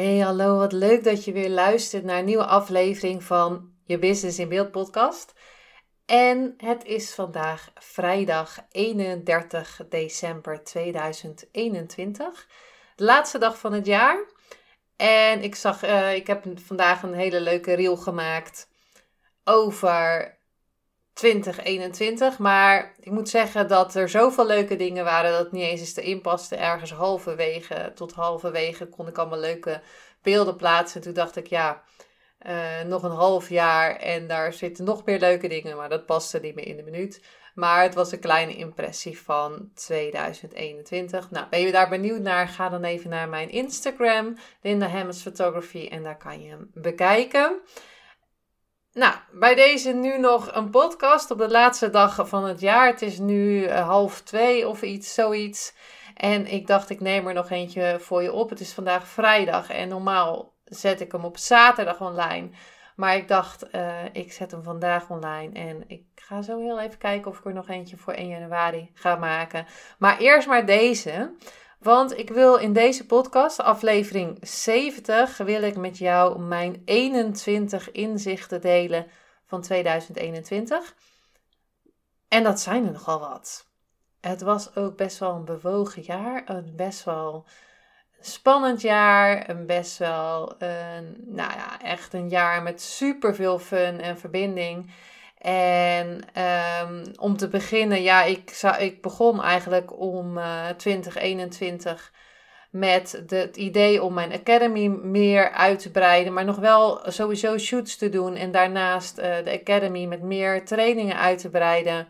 Hey, hallo, wat leuk dat je weer luistert naar een nieuwe aflevering van je Business in Beeld podcast. En het is vandaag vrijdag 31 december 2021, de laatste dag van het jaar. En ik zag, uh, ik heb vandaag een hele leuke reel gemaakt over 2021. Maar ik moet zeggen dat er zoveel leuke dingen waren dat het niet eens is te inpaste. Ergens halverwege tot halverwege kon ik allemaal leuke beelden plaatsen. Toen dacht ik, ja, uh, nog een half jaar en daar zitten nog meer leuke dingen. Maar dat paste niet meer in de minuut. Maar het was een kleine impressie van 2021. Nou, ben je daar benieuwd naar? Ga dan even naar mijn Instagram, Linda Hammers Photography, en daar kan je hem bekijken. Nou, bij deze nu nog een podcast op de laatste dag van het jaar. Het is nu uh, half twee of iets, zoiets. En ik dacht, ik neem er nog eentje voor je op. Het is vandaag vrijdag en normaal zet ik hem op zaterdag online. Maar ik dacht, uh, ik zet hem vandaag online. En ik ga zo heel even kijken of ik er nog eentje voor 1 januari ga maken. Maar eerst maar deze. Want ik wil in deze podcast, aflevering 70, wil ik met jou mijn 21 inzichten delen van 2021. En dat zijn er nogal wat. Het was ook best wel een bewogen jaar, een best wel spannend jaar, een best wel, een, nou ja, echt een jaar met super veel fun en verbinding. En um, om te beginnen, ja, ik, zou, ik begon eigenlijk om uh, eh, 2021 met het idee om mijn academy meer uit te breiden, maar nog wel sowieso shoots te doen en daarnaast uh, de academy met meer trainingen uit te breiden.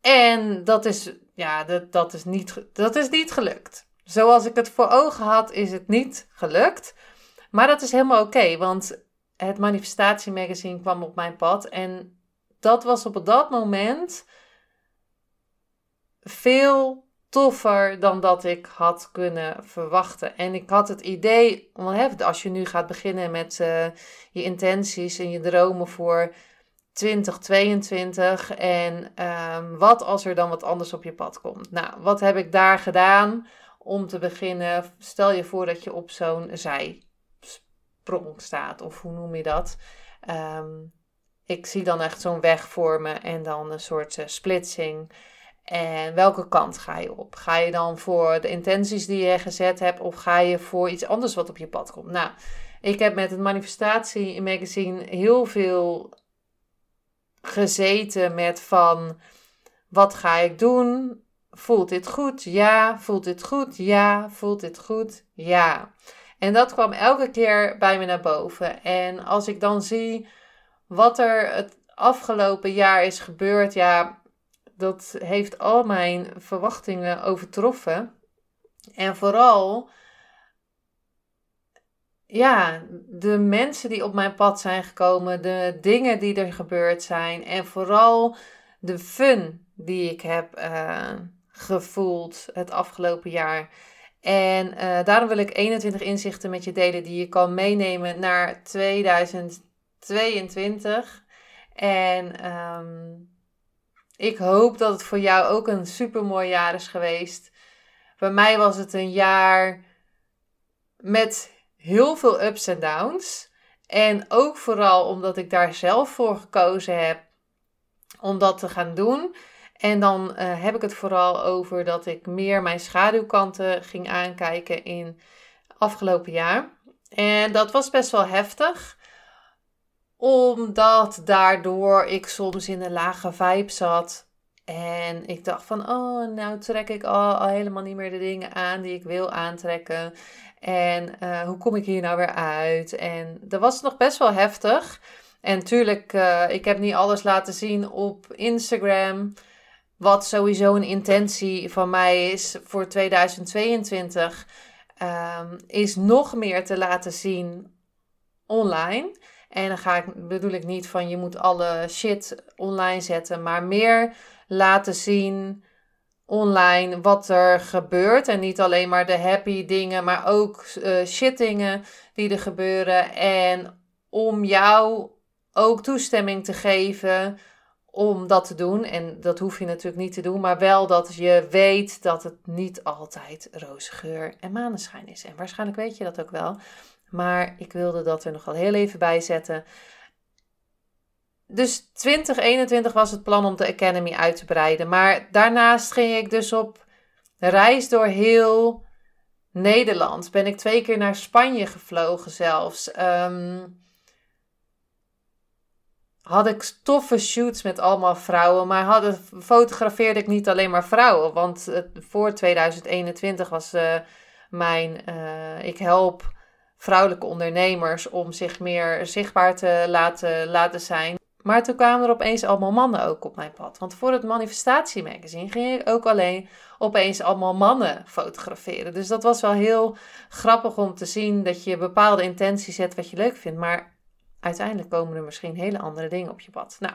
En dat is, ja, dat, dat, is niet, dat is niet gelukt. Zoals ik het voor ogen had, is het niet gelukt. Maar dat is helemaal oké, want het manifestatiemagazine kwam op mijn pad en dat was op dat moment veel toffer dan dat ik had kunnen verwachten. En ik had het idee, als je nu gaat beginnen met uh, je intenties en je dromen voor 2022 en um, wat als er dan wat anders op je pad komt. Nou, wat heb ik daar gedaan om te beginnen? Stel je voor dat je op zo'n zijsprong staat, of hoe noem je dat? Um, ik zie dan echt zo'n weg vormen en dan een soort uh, splitsing. En welke kant ga je op? Ga je dan voor de intenties die je gezet hebt of ga je voor iets anders wat op je pad komt? Nou, ik heb met het Manifestatie Magazine heel veel gezeten met van wat ga ik doen? Voelt dit goed? Ja. Voelt dit goed? Ja. Voelt dit goed? Ja. En dat kwam elke keer bij me naar boven. En als ik dan zie wat er het afgelopen jaar is gebeurd, ja, dat heeft al mijn verwachtingen overtroffen. En vooral, ja, de mensen die op mijn pad zijn gekomen, de dingen die er gebeurd zijn en vooral de fun die ik heb uh, gevoeld het afgelopen jaar. En uh, daarom wil ik 21 inzichten met je delen die je kan meenemen naar 2020. 22. En um, ik hoop dat het voor jou ook een super mooi jaar is geweest. Bij mij was het een jaar met heel veel ups en downs. En ook vooral omdat ik daar zelf voor gekozen heb om dat te gaan doen. En dan uh, heb ik het vooral over dat ik meer mijn schaduwkanten ging aankijken in afgelopen jaar. En dat was best wel heftig omdat daardoor ik soms in een lage vibe zat. En ik dacht van, oh, nou trek ik al, al helemaal niet meer de dingen aan die ik wil aantrekken. En uh, hoe kom ik hier nou weer uit? En dat was nog best wel heftig. En tuurlijk, uh, ik heb niet alles laten zien op Instagram. wat sowieso een intentie van mij is voor 2022, ehm, is nog meer te laten zien online. En dan ga ik, bedoel ik niet van je moet alle shit online zetten, maar meer laten zien online wat er gebeurt. En niet alleen maar de happy dingen, maar ook uh, shit dingen die er gebeuren. En om jou ook toestemming te geven om dat te doen. En dat hoef je natuurlijk niet te doen, maar wel dat je weet dat het niet altijd roze geur en maneschijn is. En waarschijnlijk weet je dat ook wel. Maar ik wilde dat er nog wel heel even bij zetten. Dus 2021 was het plan om de Academy uit te breiden. Maar daarnaast ging ik dus op reis door heel Nederland. Ben ik twee keer naar Spanje gevlogen zelfs. Um, had ik toffe shoots met allemaal vrouwen. Maar hadden, fotografeerde ik niet alleen maar vrouwen. Want voor 2021 was uh, mijn. Uh, ik help vrouwelijke ondernemers om zich meer zichtbaar te laten, laten zijn. Maar toen kwamen er opeens allemaal mannen ook op mijn pad. Want voor het Manifestatie Magazine ging ik ook alleen opeens allemaal mannen fotograferen. Dus dat was wel heel grappig om te zien dat je bepaalde intenties zet wat je leuk vindt. Maar uiteindelijk komen er misschien hele andere dingen op je pad. Nou,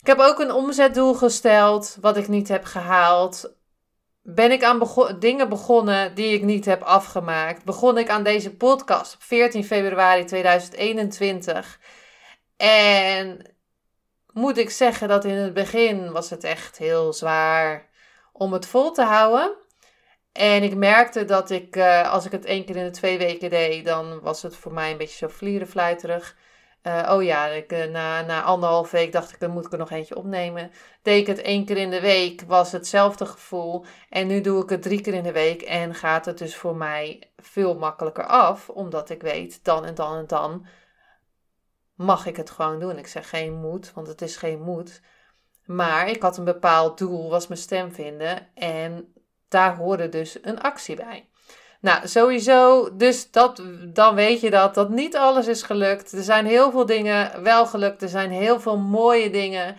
ik heb ook een omzetdoel gesteld wat ik niet heb gehaald. Ben ik aan dingen begonnen die ik niet heb afgemaakt? Begon ik aan deze podcast op 14 februari 2021? En moet ik zeggen dat in het begin was het echt heel zwaar om het vol te houden. En ik merkte dat ik, uh, als ik het één keer in de twee weken deed, dan was het voor mij een beetje zo vlierenfluiterig. Uh, oh ja, ik, uh, na, na anderhalf week dacht ik, dan moet ik er nog eentje opnemen. Deed ik het één keer in de week, was hetzelfde gevoel. En nu doe ik het drie keer in de week en gaat het dus voor mij veel makkelijker af. Omdat ik weet, dan en dan en dan mag ik het gewoon doen. Ik zeg geen moed, want het is geen moed. Maar ik had een bepaald doel, was mijn stem vinden. En daar hoorde dus een actie bij. Nou, sowieso, dus dat, dan weet je dat, dat niet alles is gelukt. Er zijn heel veel dingen wel gelukt. Er zijn heel veel mooie dingen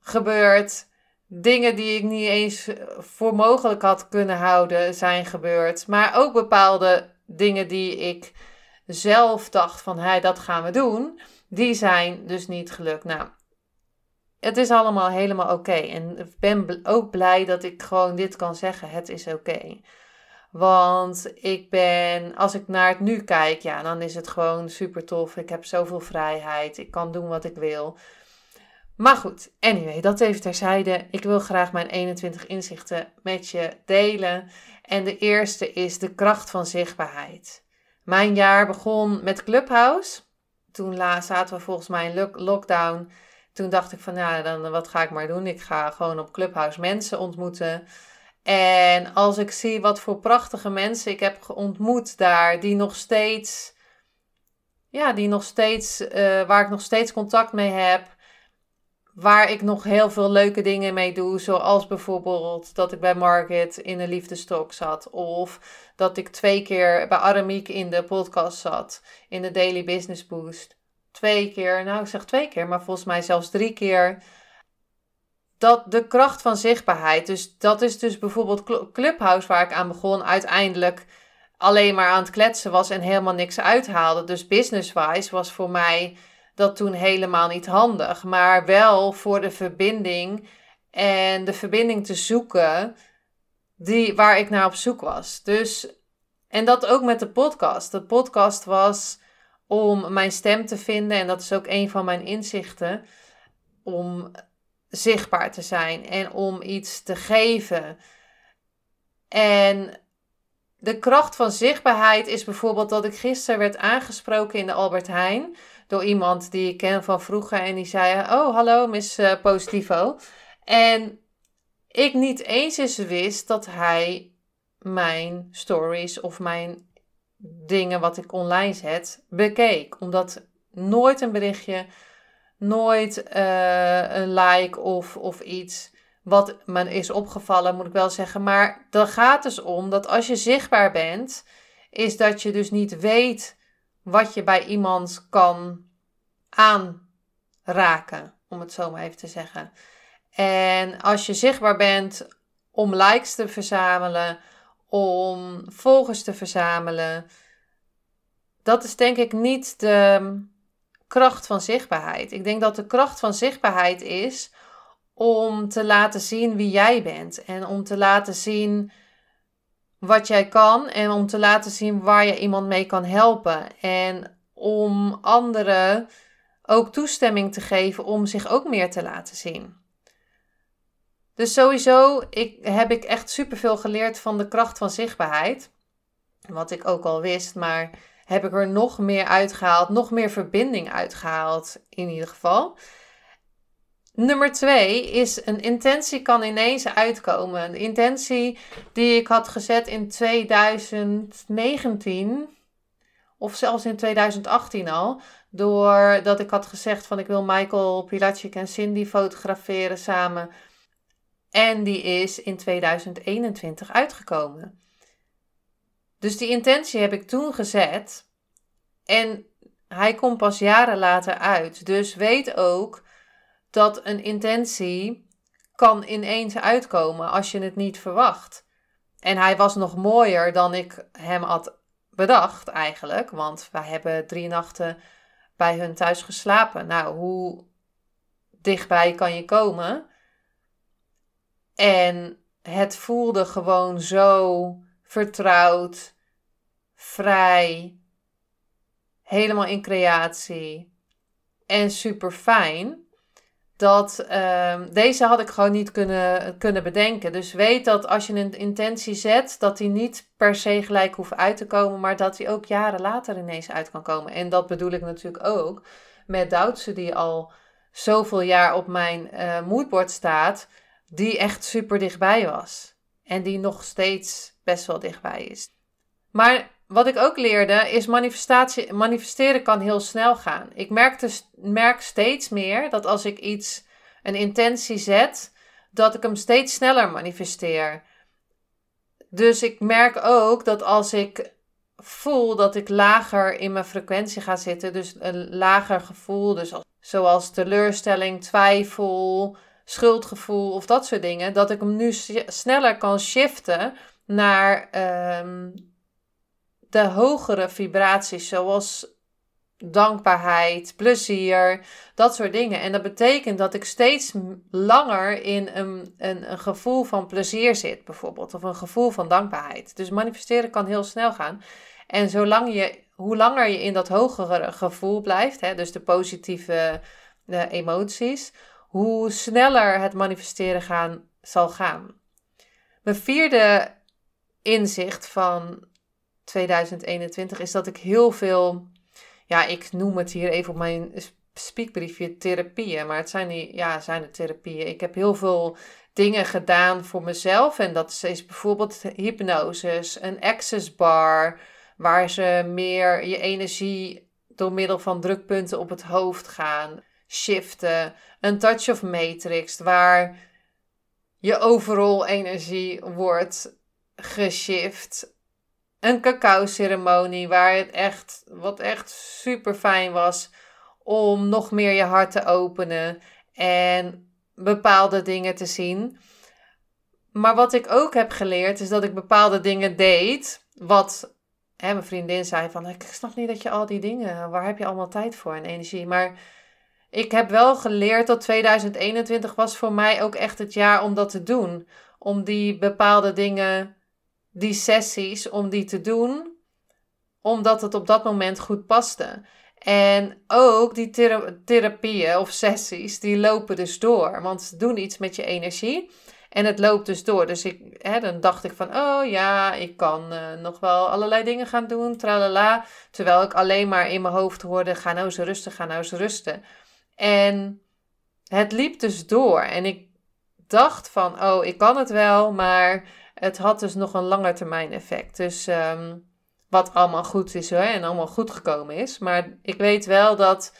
gebeurd. Dingen die ik niet eens voor mogelijk had kunnen houden, zijn gebeurd. Maar ook bepaalde dingen die ik zelf dacht van, dat gaan we doen. Die zijn dus niet gelukt. Nou, het is allemaal helemaal oké. En ik ben ook blij dat ik gewoon dit kan zeggen. Het is oké. Want ik ben, als ik naar het nu kijk, ja, dan is het gewoon super tof. Ik heb zoveel vrijheid. Ik kan doen wat ik wil. Maar goed, anyway, dat even terzijde. Ik wil graag mijn 21 inzichten met je delen. En de eerste is de kracht van zichtbaarheid. Mijn jaar begon met Clubhouse. Toen zaten we volgens mij in lockdown. Toen dacht ik van, ja, dan wat ga ik maar doen? Ik ga gewoon op Clubhouse mensen ontmoeten. En als ik zie wat voor prachtige mensen ik heb ontmoet daar, die nog steeds, ja, die nog steeds, uh, waar ik nog steeds contact mee heb, waar ik nog heel veel leuke dingen mee doe, zoals bijvoorbeeld dat ik bij Market in de liefdestok zat, of dat ik twee keer bij Aramiek in de podcast zat, in de Daily Business Boost. Twee keer, nou ik zeg twee keer, maar volgens mij zelfs drie keer dat de kracht van zichtbaarheid. Dus dat is dus bijvoorbeeld Clubhouse waar ik aan begon. Uiteindelijk alleen maar aan het kletsen was en helemaal niks uithaalde. Dus business-wise was voor mij dat toen helemaal niet handig. Maar wel voor de verbinding en de verbinding te zoeken die, waar ik naar op zoek was. Dus, en dat ook met de podcast. De podcast was om mijn stem te vinden. En dat is ook een van mijn inzichten. Om zichtbaar te zijn en om iets te geven. En de kracht van zichtbaarheid is bijvoorbeeld dat ik gisteren werd aangesproken in de Albert Heijn door iemand die ik ken van vroeger en die zei: Oh, hallo, Miss uh, Positivo. En ik niet eens eens wist dat hij mijn stories of mijn dingen wat ik online zet bekeek. Omdat nooit een berichtje nooit uh, een like of, of iets wat me is opgevallen, moet ik wel zeggen. Maar dan gaat dus om dat als je zichtbaar bent, is dat je dus niet weet wat je bij iemand kan aanraken, om het zo maar even te zeggen. En als je zichtbaar bent om likes te verzamelen, om volgers te verzamelen, dat is denk ik niet de kracht van zichtbaarheid. Ik denk dat de kracht van zichtbaarheid is om te laten zien wie jij bent en om te laten zien wat jij kan en om te laten zien waar je iemand mee kan helpen en om anderen ook toestemming te geven om zich ook meer te laten zien. Dus sowieso ik, heb ik echt superveel geleerd van de kracht van zichtbaarheid. Wat ik ook al wist, maar heb ik er nog meer uitgehaald, nog meer verbinding uitgehaald in ieder geval. Nummer twee is een intentie kan ineens uitkomen. Een intentie die ik had gezet in 2019 of zelfs in 2018 al. Doordat ik had gezegd van ik wil Michael Pilacic en Cindy fotograferen samen. En die is in 2021 uitgekomen. Dus die intentie heb ik toen gezet. En hij komt pas jaren later uit. Dus weet ook dat een intentie kan ineens uitkomen als je het niet verwacht. En hij was nog mooier dan ik hem had bedacht eigenlijk. Want wij hebben drie nachten bij hun thuis geslapen. Nou, hoe dichtbij kan je komen? En het voelde gewoon zo vertrouwd, vrij, helemaal in creatie en super fijn. Dat uh, deze had ik gewoon niet kunnen, kunnen bedenken. Dus weet dat als je een intentie zet, dat die niet per se gelijk hoeft uit te komen, maar dat die ook jaren later ineens uit kan komen. En dat bedoel ik natuurlijk ook met Doutse, die al zoveel jaar op mijn uh, moodboard staat, die echt super dichtbij was. En die nog steeds best wel dichtbij is. Maar wat ik ook leerde is manifestatie, manifesteren kan heel snel gaan. Ik merk, dus, merk steeds meer dat als ik iets, een intentie zet, dat ik hem steeds sneller manifesteer. Dus ik merk ook dat als ik voel dat ik lager in mijn frequentie ga zitten, dus een lager gevoel, dus zoals teleurstelling, twijfel, schuldgevoel of dat soort dingen, dat ik hem nu sneller kan shiften naar um, de hogere vibraties, zoals dankbaarheid, plezier, dat soort dingen. En dat betekent dat ik steeds langer in een, een, een gevoel van plezier zit, bijvoorbeeld, of een gevoel van dankbaarheid. Dus manifesteren kan heel snel gaan. En zolang je, hoe langer je in dat hogere gevoel blijft, hè, dus de positieve emoties, hoe sneller het manifesteren gaan, zal gaan. Mijn vierde inzicht van 2021 is dat ik heel veel, ja, ik noem het hier even op mijn speakbriefje therapieën, maar het zijn, die, ja, zijn de therapieën. Ik heb heel veel dingen gedaan voor mezelf en dat is bijvoorbeeld hypnoses, een access bar, waar ze meer je energie door middel van drukpunten op het hoofd gaan shiften, een touch of matrix, waar je overal energie wordt geshift een cacao-ceremonie waar het echt, wat echt super fijn was om nog meer je hart te openen en bepaalde dingen te zien. Maar wat ik ook heb geleerd is dat ik bepaalde dingen deed. Wat hè, mijn vriendin zei van, ik snap niet dat je al die dingen, waar heb je allemaal tijd voor en energie? Maar ik heb wel geleerd dat 2021 was voor mij ook echt het jaar om dat te doen. Om die bepaalde dingen die sessies om die te doen, omdat het op dat moment goed paste. En ook die therapieën of sessies, die lopen dus door. Want ze doen iets met je energie. En het loopt dus door. Dus ik, hè, dan dacht ik van, oh ja, ik kan uh, nog wel allerlei dingen gaan doen, tralala. Terwijl ik alleen maar in mijn hoofd hoorde, ga nou eens rusten, ga nou eens rusten. En het liep dus door. En ik dacht van, oh, ik kan het wel, maar het had dus nog een langetermijn effect. Dus ehm, wat allemaal goed is hoor, en allemaal goed gekomen is. Maar ik weet wel dat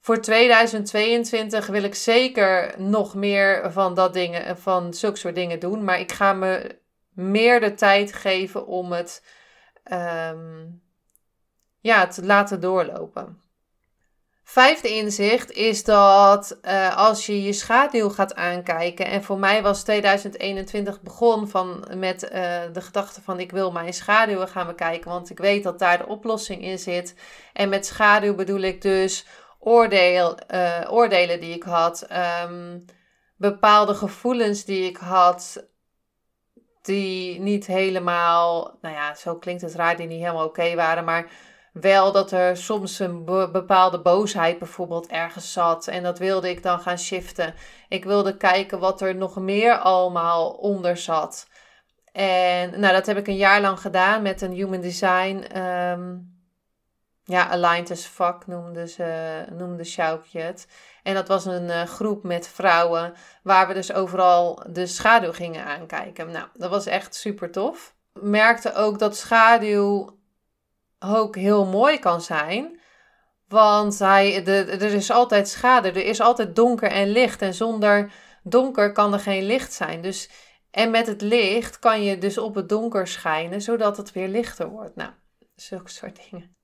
voor 2022 wil ik zeker nog meer van dat dingen, van zulke soort dingen doen. Maar ik ga me meer de tijd geven om het, um, ja, te laten doorlopen. Vijfde inzicht is dat uh, als je je schaduw gaat aankijken, en voor mij was 2021 begon van, met uh, de gedachte van ik wil mijn schaduwen gaan bekijken, want ik weet dat daar de oplossing in zit. En met schaduw bedoel ik dus oordeel, uh, oordelen die ik had, um, bepaalde gevoelens die ik had, die niet helemaal, nou ja, zo klinkt het raar, die niet helemaal oké waren, maar wel dat er soms een bepaalde boosheid bijvoorbeeld ergens zat. En dat wilde ik dan gaan shiften. Ik wilde kijken wat er nog meer allemaal onder zat. En nou, dat heb ik een jaar lang gedaan met een human design. Um, ja, aligned as fuck noemde, ze, noemde Sjoukje het. En dat was een uh, groep met vrouwen waar we dus overal de schaduw gingen aankijken. Nou, dat was echt super tof. Merkte ook dat schaduw ook heel mooi kan zijn. Want hij, de, er is altijd schade, er is altijd donker en licht. En zonder donker kan er geen licht zijn. Dus, en met het licht kan je dus op het donker schijnen, zodat het weer lichter wordt. Nou, zulke soort dingen.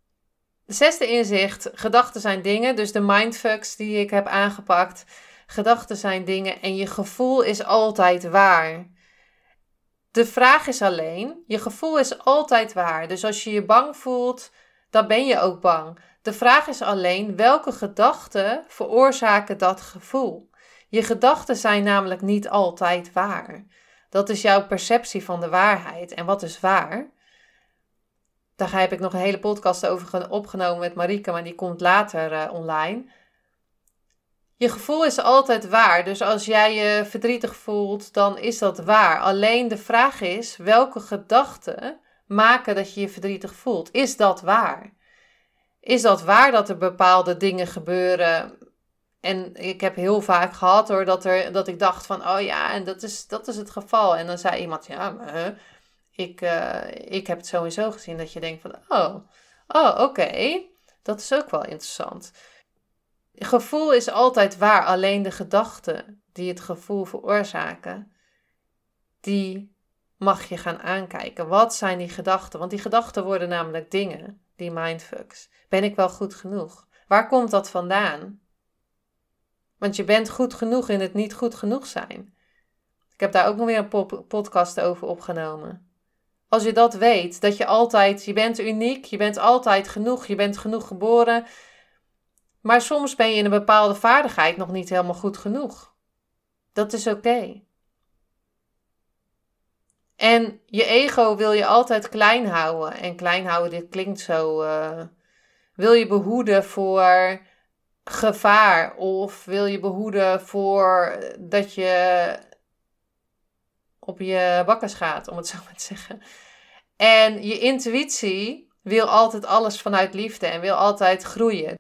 De zesde inzicht, gedachten zijn dingen. Dus de mindfucks die ik heb aangepakt. Gedachten zijn dingen en je gevoel is altijd waar. De vraag is alleen, je gevoel is altijd waar. Dus als je je bang voelt, dan ben je ook bang. De vraag is alleen, welke gedachten veroorzaken dat gevoel? Je gedachten zijn namelijk niet altijd waar. Dat is jouw perceptie van de waarheid. En wat is waar? Daar heb ik nog een hele podcast over opgenomen met Marike, maar die komt later uh, online. Je gevoel is altijd waar. Dus als jij je verdrietig voelt, dan is dat waar. Alleen de vraag is: welke gedachten maken dat je je verdrietig voelt? Is dat waar? Is dat waar dat er bepaalde dingen gebeuren? En ik heb heel vaak gehad hoor, dat, er, dat ik dacht van, oh ja, en dat is, dat is het geval. En dan zei iemand, ja, maar, ik, uh, ik heb het sowieso gezien dat je denkt van, oh, oh oké, dat is ook wel interessant. Gevoel is altijd waar, alleen de gedachten die het gevoel veroorzaken, die mag je gaan aankijken. Wat zijn die gedachten? Want die gedachten worden namelijk dingen, die mindfucks. Ben ik wel goed genoeg? Waar komt dat vandaan? Want je bent goed genoeg in het niet goed genoeg zijn. Ik heb daar ook nog weer een podcast over opgenomen. Als je dat weet, dat je altijd, je bent uniek, je bent altijd genoeg, je bent genoeg geboren, maar soms ben je in een bepaalde vaardigheid nog niet helemaal goed genoeg. Dat is oké. En je ego wil je altijd klein houden. En klein houden, dit klinkt zo. Uh, wil je behoeden voor gevaar? Of wil je behoeden voor dat je op je bakkers gaat, om het zo maar te zeggen. En je intuïtie wil altijd alles vanuit liefde en wil altijd groeien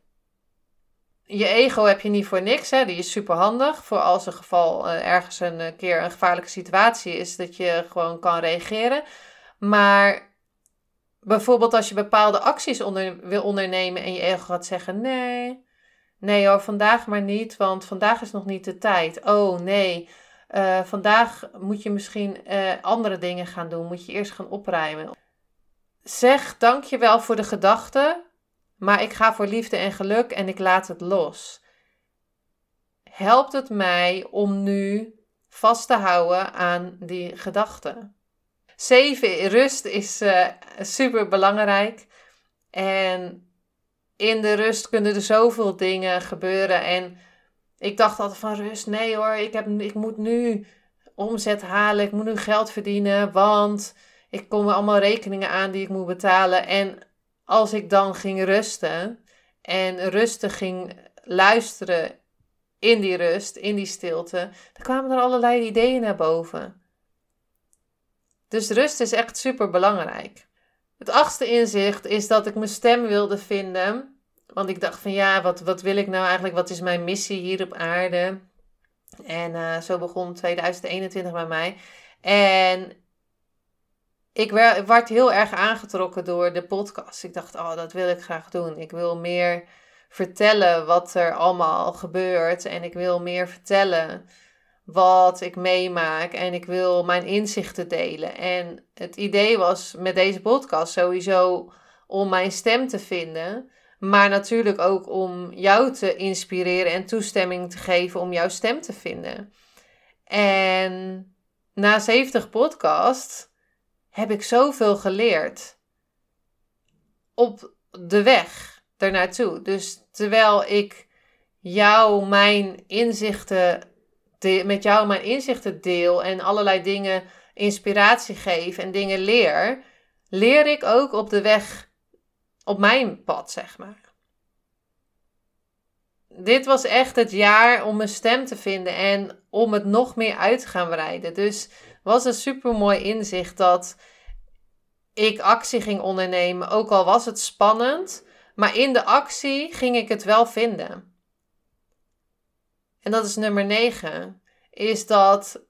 je ego heb je niet voor niks. Hè? Die is super handig voor als er geval uh, ergens een uh, keer een gevaarlijke situatie is, dat je gewoon kan reageren. Maar bijvoorbeeld als je bepaalde acties onder, wil ondernemen en je ego gaat zeggen: nee, nee hoor, vandaag maar niet, want vandaag is nog niet de tijd. Oh nee, uh, vandaag moet je misschien andere dingen gaan doen, moet je eerst gaan opruimen. Zeg dankjewel voor de gedachte maar ik ga voor liefde en geluk en ik laat het los. Helpt het mij om nu vast te houden aan die gedachten? 7. Rust is uh, super belangrijk. En in de rust kunnen er zoveel dingen gebeuren. En ik dacht altijd van rust, nee hoor, ik, heb, ik moet nu omzet halen, ik moet nu geld verdienen, want ik kom allemaal rekeningen aan die ik moet betalen. En als ik dan ging rusten en rustig ging luisteren in die rust, in die stilte, dan kwamen er allerlei ideeën naar boven. Dus rust is echt super belangrijk. Het achtste inzicht is dat ik mijn stem wilde vinden. Want ik dacht van ja, wat, wat wil ik nou eigenlijk? Wat is mijn missie hier op aarde? En uh, zo begon 2021 bij mij. En ik werd heel erg aangetrokken door de podcast. Ik dacht, oh, dat wil ik graag doen. Ik wil meer vertellen wat er allemaal gebeurt. En ik wil meer vertellen wat ik meemaak. En ik wil mijn inzichten delen. En het idee was met deze podcast sowieso om mijn stem te vinden. Maar natuurlijk ook om jou te inspireren en toestemming te geven om jouw stem te vinden. En na 70 podcast heb ik zoveel geleerd. Op de weg ernaartoe. Dus terwijl ik jou mijn inzichten, met jou mijn inzichten deel en allerlei dingen inspiratie geef en dingen leer, leer ik ook op de weg op mijn pad, zeg maar. Dit was echt het jaar om mijn stem te vinden en om het nog meer uit te gaan breiden. Dus was een super mooi inzicht dat ik actie ging ondernemen, ook al was het spannend, maar in de actie ging ik het wel vinden. En dat is nummer 9. Is dat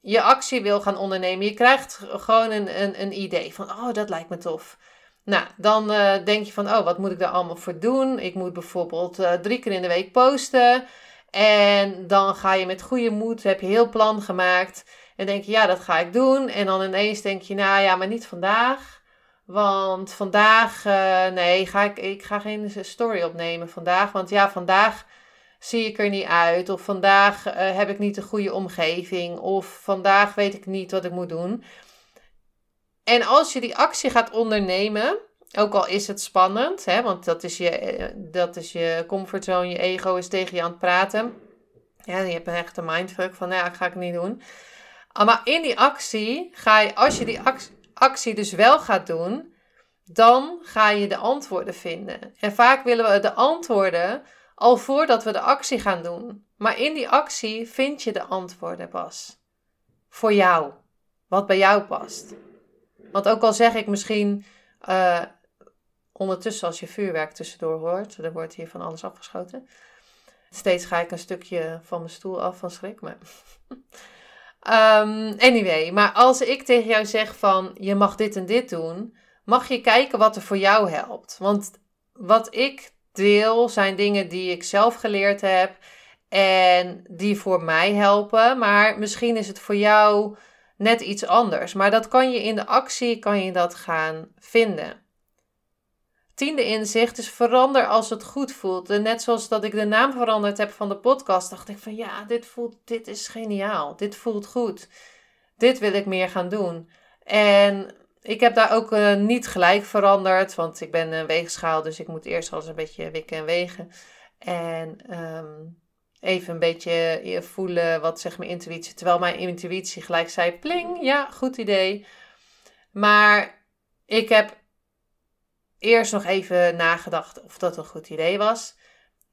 je actie wil gaan ondernemen. Je krijgt gewoon een, een, een idee van, oh, dat lijkt me tof. Nou, dan uh, denk je van, oh, wat moet ik daar allemaal voor doen? Ik moet bijvoorbeeld uh, drie keer in de week posten. En dan ga je met goede moed, heb je heel plan gemaakt. En denk je, ja, dat ga ik doen. En dan ineens denk je, nou ja, maar niet vandaag. Want vandaag, uh, nee, ga ik, ik ga geen story opnemen vandaag. Want ja, vandaag zie ik er niet uit. Of vandaag uh, heb ik niet de goede omgeving. Of vandaag weet ik niet wat ik moet doen. En als je die actie gaat ondernemen, ook al is het spannend, hè, want dat is, je, eh, dat is je comfortzone, je ego is tegen je aan het praten. Ja, je hebt een echte mindfuck van, nou ja, ga ik niet doen. Ah, maar in die actie ga je, als je die actie dus wel gaat doen, dan ga je de antwoorden vinden. En vaak willen we de antwoorden al voordat we de actie gaan doen. Maar in die actie vind je de antwoorden pas. Voor jou. Wat bij jou past. Want ook al zeg ik misschien uh, ondertussen als je vuurwerk tussendoor hoort, er wordt hier van alles afgeschoten. Steeds ga ik een stukje van mijn stoel af van schrik. Maar um, anyway, maar als ik tegen jou zeg van je mag dit en dit doen, mag je kijken wat er voor jou helpt. Want wat ik deel zijn dingen die ik zelf geleerd heb en die voor mij helpen. Maar misschien is het voor jou net iets anders. Maar dat kan je in de actie kan je dat gaan vinden. Tiende inzicht is verander als het goed voelt. En net zoals dat ik de naam veranderd heb van de podcast, dacht ik van ja, dit voelt, dit is geniaal. Dit voelt goed. Dit wil ik meer gaan doen. En ik heb daar ook uh, niet gelijk veranderd, want ik ben een weegschaal, dus ik moet eerst alles een beetje wikken en wegen. En um, even een beetje voelen wat zegt mijn intuïtie. Terwijl mijn intuïtie gelijk zei, pling, ja, goed idee. Maar ik heb eerst nog even nagedacht of dat een goed idee was.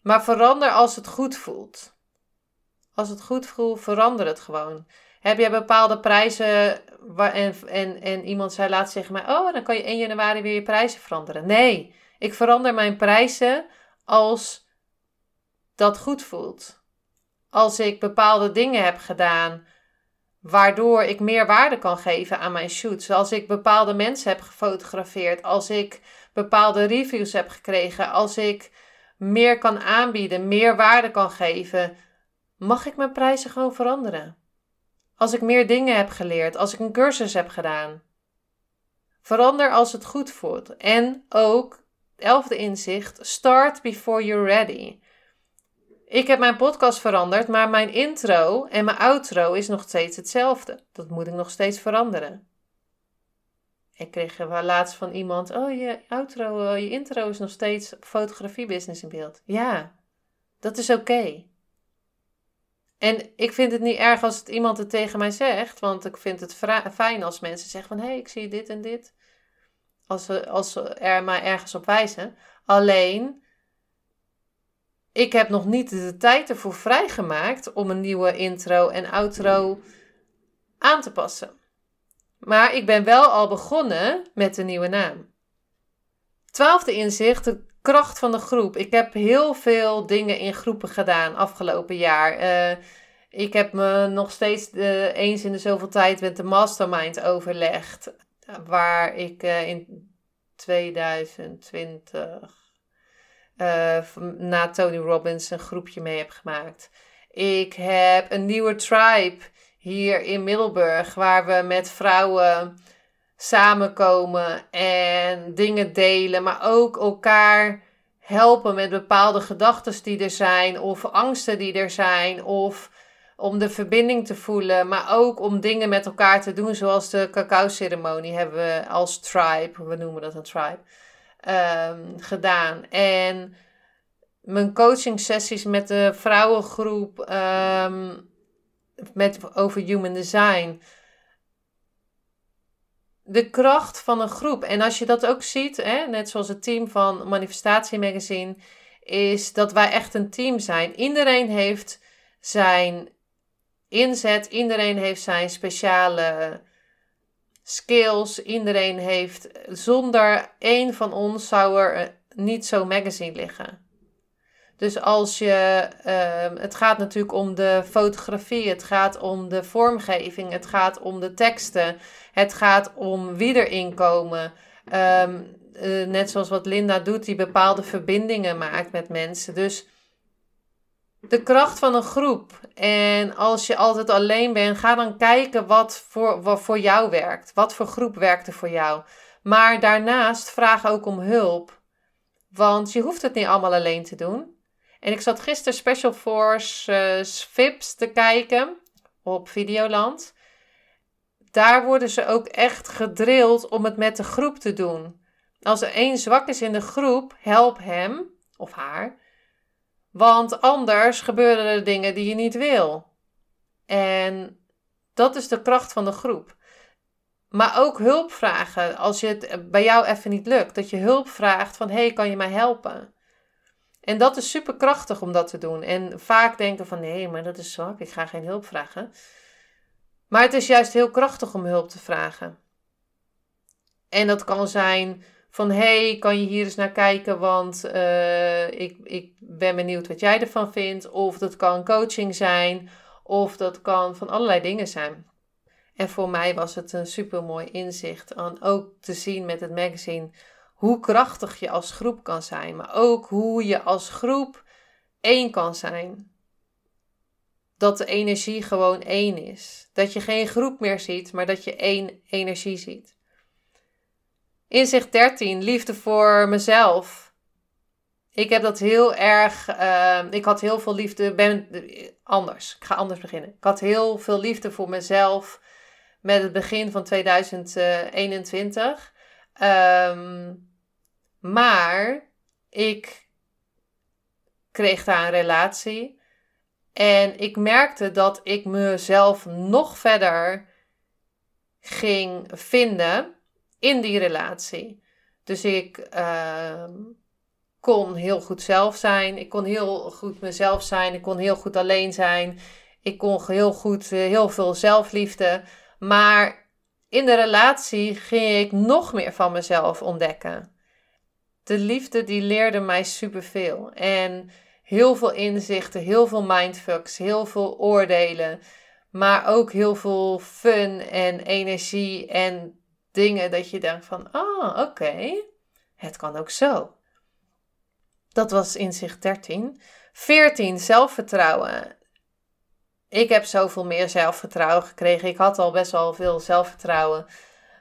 Maar verander als het goed voelt. Als het goed voelt, verander het gewoon. Heb je bepaalde prijzen waar, en, en, en iemand zei laatst tegen mij: Oh, dan kan je 1 januari weer je prijzen veranderen. Nee, ik verander mijn prijzen als dat goed voelt. Als ik bepaalde dingen heb gedaan waardoor ik meer waarde kan geven aan mijn shoots. Als ik bepaalde mensen heb gefotografeerd. Als ik bepaalde reviews heb gekregen. Als ik meer kan aanbieden, meer waarde kan geven. Mag ik mijn prijzen gewoon veranderen? Als ik meer dingen heb geleerd, als ik een cursus heb gedaan. Verander als het goed voelt. En ook, elfde inzicht, start before you're ready. Ik heb mijn podcast veranderd, maar mijn intro en mijn outro is nog steeds hetzelfde. Dat moet ik nog steeds veranderen. Ik kreeg wel laatst van iemand: Oh, je outro, eh, je intro is nog steeds fotografiebusiness in beeld. Ja, dat is oké. En ik vind het niet erg als het iemand het tegen mij zegt, want ik vind het fijn als mensen zeggen van hé, hey, ik zie dit en dit. Als ze, als ze er mij ergens op wijzen. Alleen, ik heb nog niet de tijd ervoor vrijgemaakt om een nieuwe intro en outro aan te passen. Maar ik ben wel al begonnen met de nieuwe naam. Twaalfde inzicht, de kracht van de groep. Ik heb heel veel dingen in groepen gedaan afgelopen jaar. Uh, ik heb me nog steeds uh, eens in de zoveel tijd met de mastermind overlegd. Waar ik uh, in 2020 na Tony Robbins een groepje mee heb gemaakt. Ik heb een nieuwe tribe hier in Middelburg, waar we met vrouwen samenkomen en dingen delen, maar ook elkaar helpen met bepaalde gedachten die er zijn, of angsten die er zijn, of om de verbinding te voelen, maar ook om dingen met elkaar te doen, zoals de cacao-ceremonie hebben we als tribe, we noemen dat een tribe, ehm, gedaan. En mijn coaching sessies met de vrouwengroep ehm, met, over human design. De kracht van een groep. En als je dat ook ziet, hè, net zoals het team van Manifestatie Magazine, is dat wij echt een team zijn. Iedereen heeft zijn inzet, iedereen heeft zijn speciale skills, iedereen heeft. Zonder één van ons zou er niet zo'n magazine liggen. Dus als je, uh, het gaat natuurlijk om de fotografie, het gaat om de vormgeving, het gaat om de teksten, het gaat om wie erin komen. Um, net zoals wat Linda doet, die bepaalde verbindingen maakt met mensen. Dus de kracht van een groep. En als je altijd alleen bent, ga dan kijken wat voor, wat voor jou werkt. Wat voor groep werkt er voor jou. Maar daarnaast vraag ook om hulp. Want je hoeft het niet allemaal alleen te doen. En ik zat gisteren Special Force uh, VIPs te kijken op Videoland. Daar worden ze ook echt gedrild om het met de groep te doen. Als er één zwak is in de groep, help hem of haar. Want anders gebeuren er dingen die je niet wil. En dat is de kracht van de groep. Maar ook hulp vragen als je het bij jou even niet lukt. Dat je hulp vraagt van, hey, kan je mij helpen? En dat is super krachtig om dat te doen. En vaak denken van nee, maar dat is zwak, ik ga geen hulp vragen. Maar het is juist heel krachtig om hulp te vragen. En dat kan zijn van hey, kan je hier eens naar kijken, want uh, ik, ik ben benieuwd wat jij ervan vindt. Of dat kan coaching zijn, of dat kan van allerlei dingen zijn. En voor mij was het een super mooi inzicht aan ook te zien met het magazine hoe krachtig je als groep kan zijn, maar ook hoe je als groep één kan zijn. Dat de energie gewoon één is. Dat je geen groep meer ziet, maar dat je één energie ziet. Inzicht 13, liefde voor mezelf. Ik heb dat heel erg. Uh, ik had heel veel liefde. Ben anders. Ik ga anders beginnen. Ik had heel veel liefde voor mezelf met het begin van 2021. Um, maar ik kreeg daar een relatie. En ik merkte dat ik mezelf nog verder ging vinden in die relatie. Dus ik uh, kon heel goed zelf zijn. Ik kon heel goed mezelf zijn. Ik kon heel goed alleen zijn. Ik kon heel goed, uh, heel veel zelfliefde. Maar in de relatie ging ik nog meer van mezelf ontdekken de liefde die leerde mij superveel. En heel veel inzichten, heel veel mindfucks, heel veel oordelen. Maar ook heel veel fun en energie en dingen dat je denkt van, ah, oké, het kan ook zo. Dat was inzicht 13. 14, zelfvertrouwen. Ik heb zoveel meer zelfvertrouwen gekregen. Ik had al best wel veel zelfvertrouwen.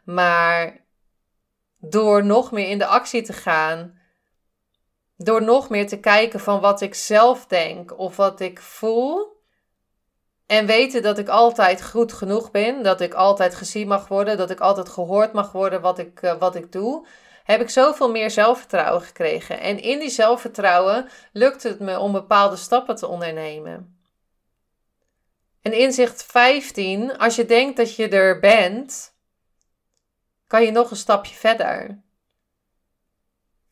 Maar door nog meer in de actie te gaan, door nog meer te kijken van wat ik zelf denk of wat ik voel. En weten dat ik altijd goed genoeg ben, dat ik altijd gezien mag worden, dat ik altijd gehoord mag worden wat ik, uh, wat ik doe, heb ik zoveel meer zelfvertrouwen gekregen. En in die zelfvertrouwen lukt het me om bepaalde stappen te ondernemen. En inzicht 15, als je denkt dat je er bent, kan je nog een stapje verder.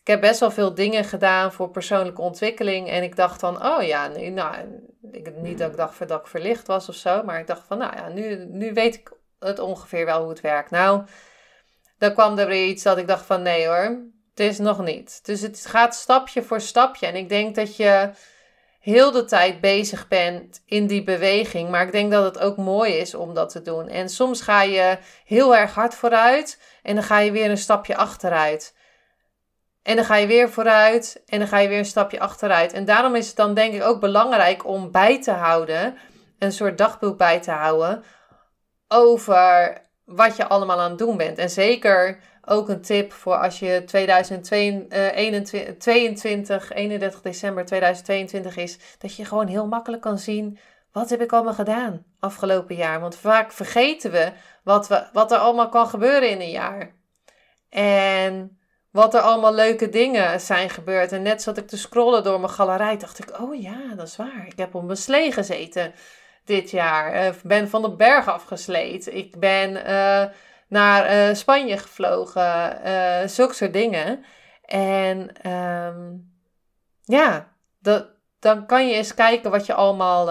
Ik heb best wel veel dingen gedaan voor persoonlijke ontwikkeling. En ik dacht dan, oh ja, nu, nou, ik, niet dat ik dacht dat ik verlicht was of zo. Maar ik dacht van, nou ja, nu, nu weet ik het ongeveer wel hoe het werkt. Nou, dan kwam er weer iets dat ik dacht van, nee hoor, het is nog niet. Dus het gaat stapje voor stapje. En ik denk dat je heel de tijd bezig bent in die beweging. Maar ik denk dat het ook mooi is om dat te doen. En soms ga je heel erg hard vooruit en dan ga je weer een stapje achteruit. En dan ga je weer vooruit en dan ga je weer een stapje achteruit. En daarom is het dan denk ik ook belangrijk om bij te houden, een soort dagboek bij te houden over wat je allemaal aan het doen bent. En zeker ook een tip voor als je 2022, 31 eh, december 2022 is, dat je gewoon heel makkelijk kan zien wat heb ik allemaal gedaan afgelopen jaar. Want vaak vergeten we wat, we, wat er allemaal kan gebeuren in een jaar. En wat er allemaal leuke dingen zijn gebeurd. En net zat ik te scrollen door mijn galerij, dacht ik, oh ja, dat is waar. Ik heb op mijn slee gezeten dit jaar. Ik ben van de berg afgesleed. Ik ben uh, naar uh, Spanje gevlogen. Uh, zulke soort dingen. En um, ja, dat, dan kan je eens kijken wat je allemaal,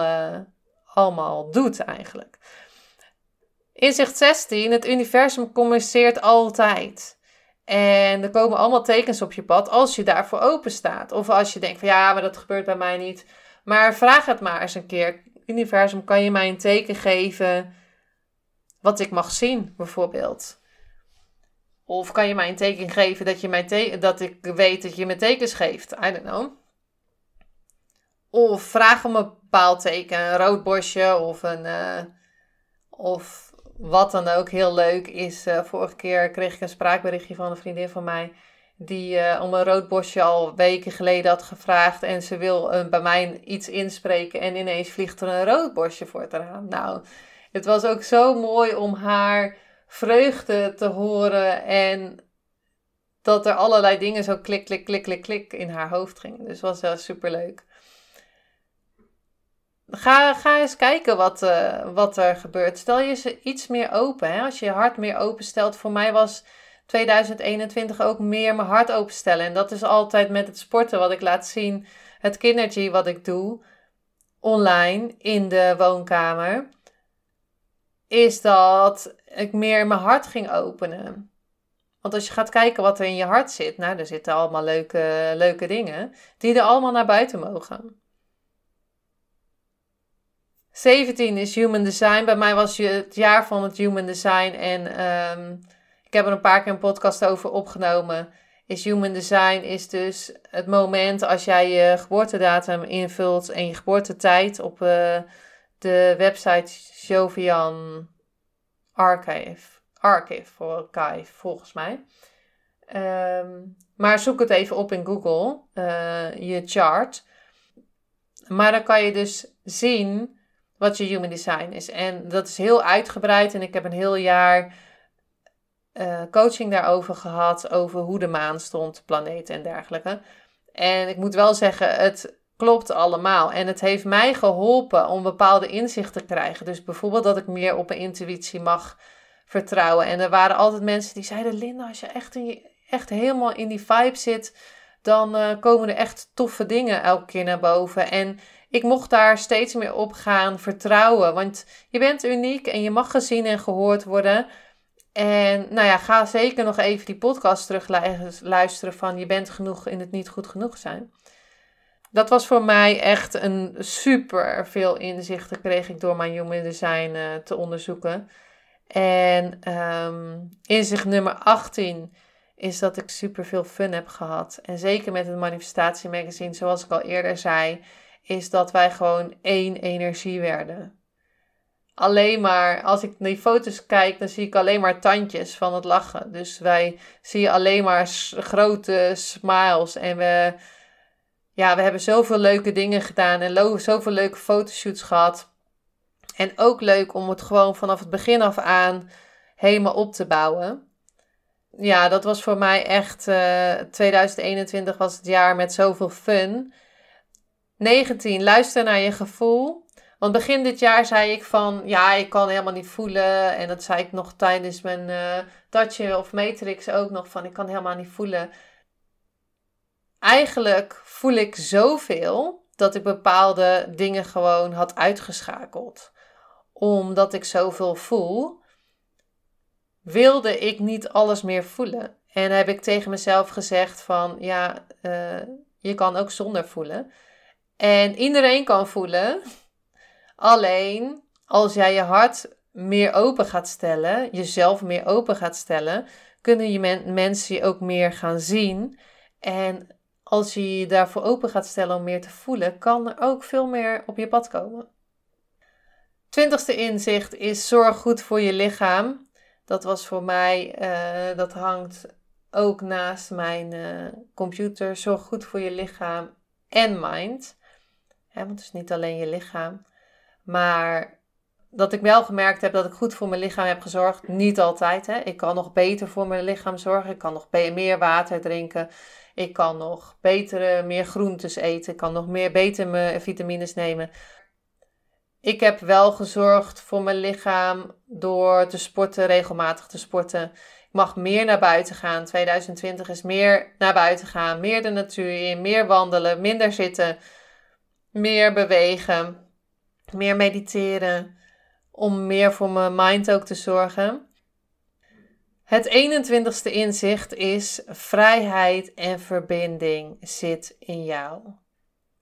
allemaal doet eigenlijk. Inzicht 16. Het universum communiceert altijd. En er komen allemaal tekens op je pad als je daarvoor open staat. Of als je denkt van ja, maar dat gebeurt bij mij niet. Maar vraag het maar eens een keer. Universum, kan je mij een teken geven wat ik mag zien, bijvoorbeeld? Of kan je mij een teken geven dat, je mij dat ik weet dat je me tekens geeft? I don't know. Of vraag om een bepaald teken, een rood bosje of een. Uh, of wat dan ook heel leuk is, uh, vorige keer kreeg ik een spraakberichtje van een vriendin van mij. Die uh, om een rood bosje al weken geleden had gevraagd. En ze wil bij mij iets inspreken. En ineens vliegt er een rood bosje voor het raam. Nou, het was ook zo mooi om haar vreugde te horen. En dat er allerlei dingen zo klik, klik, klik, klik, klik in haar hoofd gingen. Dus was wel super leuk. Ga, ga eens kijken wat, uh, wat er gebeurt. Stel je ze iets meer open. Hè? Als je je hart meer openstelt. Voor mij was 2021 ook meer mijn hart openstellen. En dat is altijd met het sporten wat ik laat zien. Het kindergy wat ik doe. Online in de woonkamer. Is dat ik meer mijn hart ging openen. Want als je gaat kijken wat er in je hart zit. Nou, er zitten allemaal leuke, leuke dingen. Die er allemaal naar buiten mogen. 17 is Human Design. Bij mij was het jaar van het Human Design. En um, ik heb er een paar keer een podcast over opgenomen. Is Human Design is dus het moment als jij je geboortedatum invult en je geboortetijd op uh, de website Jovian Archive. Archive archive, volgens mij. Um, maar zoek het even op in Google, uh, je chart. Maar dan kan je dus zien wat je human design is. En dat is heel uitgebreid en ik heb een heel jaar uh, coaching daarover gehad, over hoe de maan stond, planeten en dergelijke. En ik moet wel zeggen, het klopt allemaal. En het heeft mij geholpen om bepaalde inzichten te krijgen. Dus bijvoorbeeld dat ik meer op mijn intuïtie mag vertrouwen. En er waren altijd mensen die zeiden: Linda, als je echt, echt helemaal in die vibe zit, dan uh, komen er echt toffe dingen elke keer naar boven. En ik mocht daar steeds meer op gaan vertrouwen. Want je bent uniek en je mag gezien en gehoord worden. En nou ja, ga zeker nog even die podcast terug luisteren van je bent genoeg in het niet goed genoeg zijn. Dat was voor mij echt een super veel inzichten kreeg ik door mijn human design uh, te onderzoeken. En um, inzicht nummer 18 is dat ik super veel fun heb gehad. En zeker met het manifestatie magazine, zoals ik al eerder zei, is dat wij gewoon één energie werden. Alleen maar, als ik naar die foto's kijk, dan zie ik alleen maar tandjes van het lachen. Dus wij zien alleen maar grote smiles. En we, ja, we hebben zoveel leuke dingen gedaan en zoveel leuke fotoshoots gehad. En ook leuk om het gewoon vanaf het begin af aan helemaal op te bouwen. Ja, dat was voor mij echt. Uh, eh, 2021 was het jaar met zoveel fun. 19. Luister naar je gevoel. Want begin dit jaar zei ik van, ja, ik kan helemaal niet voelen. En dat zei ik nog tijdens mijn uh, of Matrix ook nog van, ik kan helemaal niet voelen. Eigenlijk voel ik zoveel dat ik bepaalde dingen gewoon had uitgeschakeld. Omdat ik zoveel voel, wilde ik niet alles meer voelen. En heb ik tegen mezelf gezegd van, ja, uh, je kan ook zonder voelen. En iedereen kan voelen. Alleen als jij je hart meer open gaat stellen, jezelf meer open gaat stellen, kunnen je mensen je ook meer gaan zien. En als je je daarvoor open gaat stellen om meer te voelen, kan er ook veel meer op je pad komen. Twintigste inzicht is zorg goed voor je lichaam. Dat was voor mij, uh, dat hangt ook naast mijn uh, computer. Zorg goed voor je lichaam en mind. want het is niet alleen je lichaam. Maar dat ik wel gemerkt heb dat ik goed voor mijn lichaam heb gezorgd. Niet altijd. Hè. Ik kan nog beter voor mijn lichaam zorgen. Ik kan nog meer water drinken. Ik kan nog betere, meer groentes eten. Ik kan nog meer beter mijn vitamines nemen. Ik heb wel gezorgd voor mijn lichaam door te sporten, regelmatig te sporten. Ik mag meer naar buiten gaan. 2020 is meer naar buiten gaan, meer de natuur in, meer wandelen, minder zitten, meer bewegen, meer mediteren om meer voor mijn mind ook te zorgen. Het 21ste inzicht is vrijheid en verbinding zit in jou.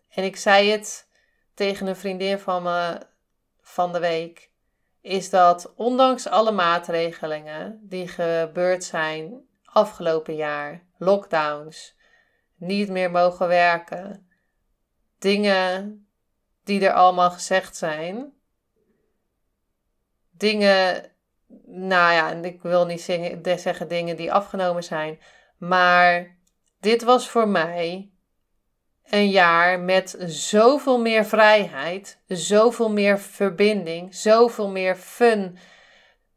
En ik zei het tegen een vriendin van me van de week, is dat ondanks alle maatregelingen die gebeurd zijn afgelopen jaar, lockdowns, niet meer mogen werken, dingen die er allemaal gezegd zijn, dingen, nou ja, ik wil niet zeggen dingen die afgenomen zijn, maar dit was voor mij een jaar met zoveel meer vrijheid, zoveel meer verbinding, zoveel meer fun,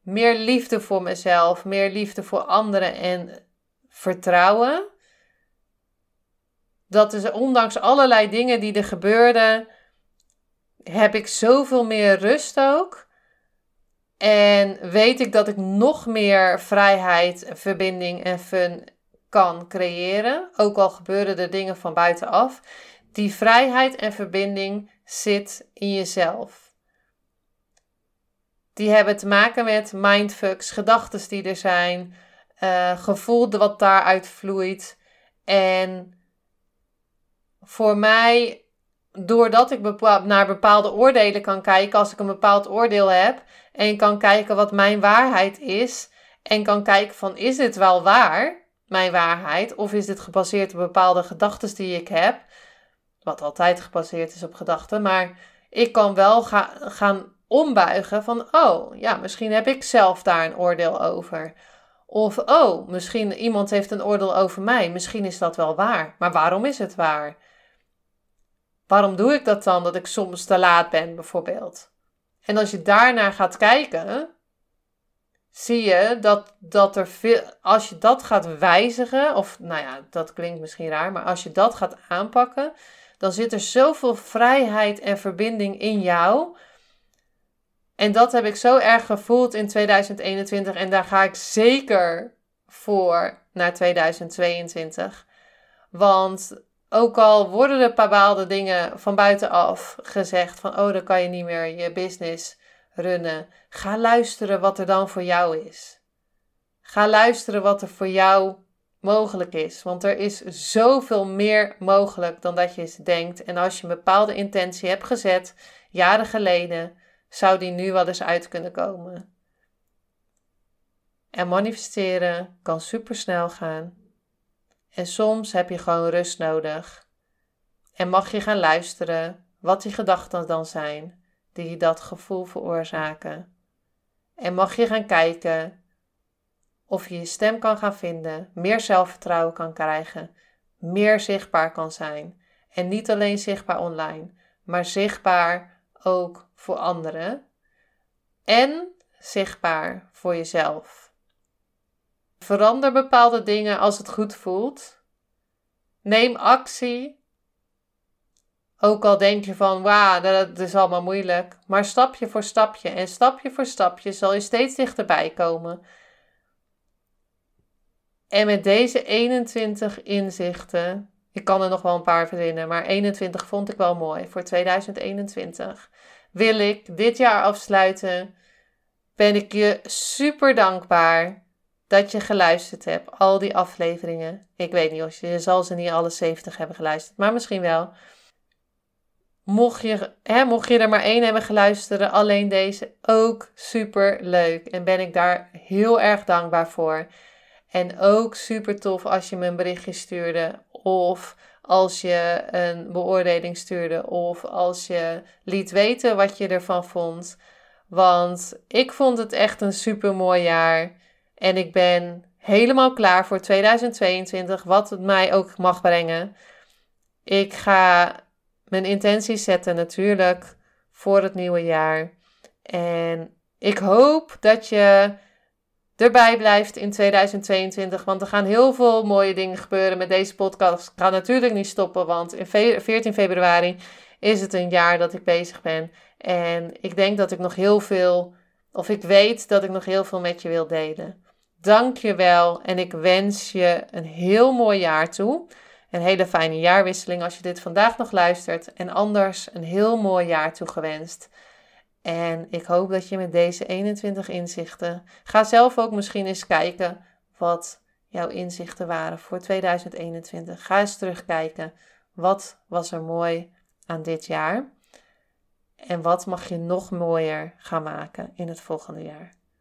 meer liefde voor mezelf, meer liefde voor anderen en vertrouwen. Dat is ondanks allerlei dingen die er gebeurden, heb ik zoveel meer rust ook. En weet ik dat ik nog meer vrijheid, verbinding en fun kan creëren. Ook al gebeuren er dingen van buitenaf. Die vrijheid en verbinding zit in jezelf. Die hebben te maken met mindfucks, gedachten die er zijn, uh, gevoel wat daaruit vloeit. En voor mij, doordat ik naar bepaalde oordelen kan kijken, als ik een bepaald oordeel heb, en kan kijken wat mijn waarheid is. En kan kijken van is dit wel waar, mijn waarheid? Of is dit gebaseerd op bepaalde gedachten die ik heb? Wat altijd gebaseerd is op gedachten. Maar ik kan wel ga, gaan ombuigen van oh ja, misschien heb ik zelf daar een oordeel over. Of oh, misschien iemand heeft een oordeel over mij. Misschien is dat wel waar. Maar waarom is het waar? Waarom doe ik dat dan dat ik soms te laat ben, bijvoorbeeld? En als je daarnaar gaat kijken, zie je dat, dat er veel, als je dat gaat wijzigen, of nou ja, dat klinkt misschien raar, maar als je dat gaat aanpakken, dan zit er zoveel vrijheid en verbinding in jou. En dat heb ik zo erg gevoeld in 2021 en daar ga ik zeker voor naar 2022. Want ook al worden er bepaalde dingen van buitenaf gezegd van oh, dan kan je niet meer je business runnen. Ga luisteren wat er dan voor jou is. Ga luisteren wat er voor jou mogelijk is. Want er is zoveel meer mogelijk dan dat je denkt. En als je een bepaalde intentie hebt gezet, jaren geleden, zou die nu wel eens uit kunnen komen. En manifesteren kan super snel gaan. En soms heb je gewoon rust nodig. En mag je gaan luisteren wat die gedachten dan zijn die dat gevoel veroorzaken. En mag je gaan kijken of je je stem kan gaan vinden, meer zelfvertrouwen kan krijgen, meer zichtbaar kan zijn. En niet alleen zichtbaar online, maar zichtbaar ook voor anderen. En zichtbaar voor jezelf. Verander bepaalde dingen als het goed voelt. Neem actie. Ook al denk je van, wauw, dat is allemaal moeilijk. Maar stapje voor stapje en stapje voor stapje zal je steeds dichterbij komen. En met deze 21 inzichten, ik kan er nog wel een paar verzinnen, maar 21 vond ik wel mooi voor 2021. Wil ik dit jaar afsluiten, ben ik je super dankbaar dat je geluisterd hebt. Al die afleveringen. Ik weet niet of je, zal ze niet alle 70 hebben geluisterd, maar misschien wel. Je, hè, mocht je er maar één hebben geluisterd, alleen deze, ook super leuk. En ben ik daar heel erg dankbaar voor. En ook super tof als je me een berichtje stuurde. Of als je een beoordeling stuurde. Of als je liet weten wat je ervan vond. Want ik vond het echt een super mooi jaar. En ik ben helemaal klaar voor 2022, wat het mij ook mag brengen. Ik ga mijn intenties zetten natuurlijk voor het nieuwe jaar. En ik hoop dat je erbij blijft in 2022. Want er gaan heel veel mooie dingen gebeuren met deze podcast. Ik ga natuurlijk niet stoppen, want in 14 februari is het een jaar dat ik bezig ben. En ik denk dat ik nog heel veel, of ik weet dat ik nog heel veel met je wil delen. Dank je wel en ik wens je een heel mooi jaar toe. Een hele fijne jaarwisseling als je dit vandaag nog luistert. En anders een heel mooi jaar toegewenst. En ik hoop dat je met deze 21 inzichten. Ga zelf ook misschien eens kijken wat jouw inzichten waren voor 2021. Ga eens terugkijken. Wat was er mooi aan dit jaar? En wat mag je nog mooier gaan maken in het volgende jaar?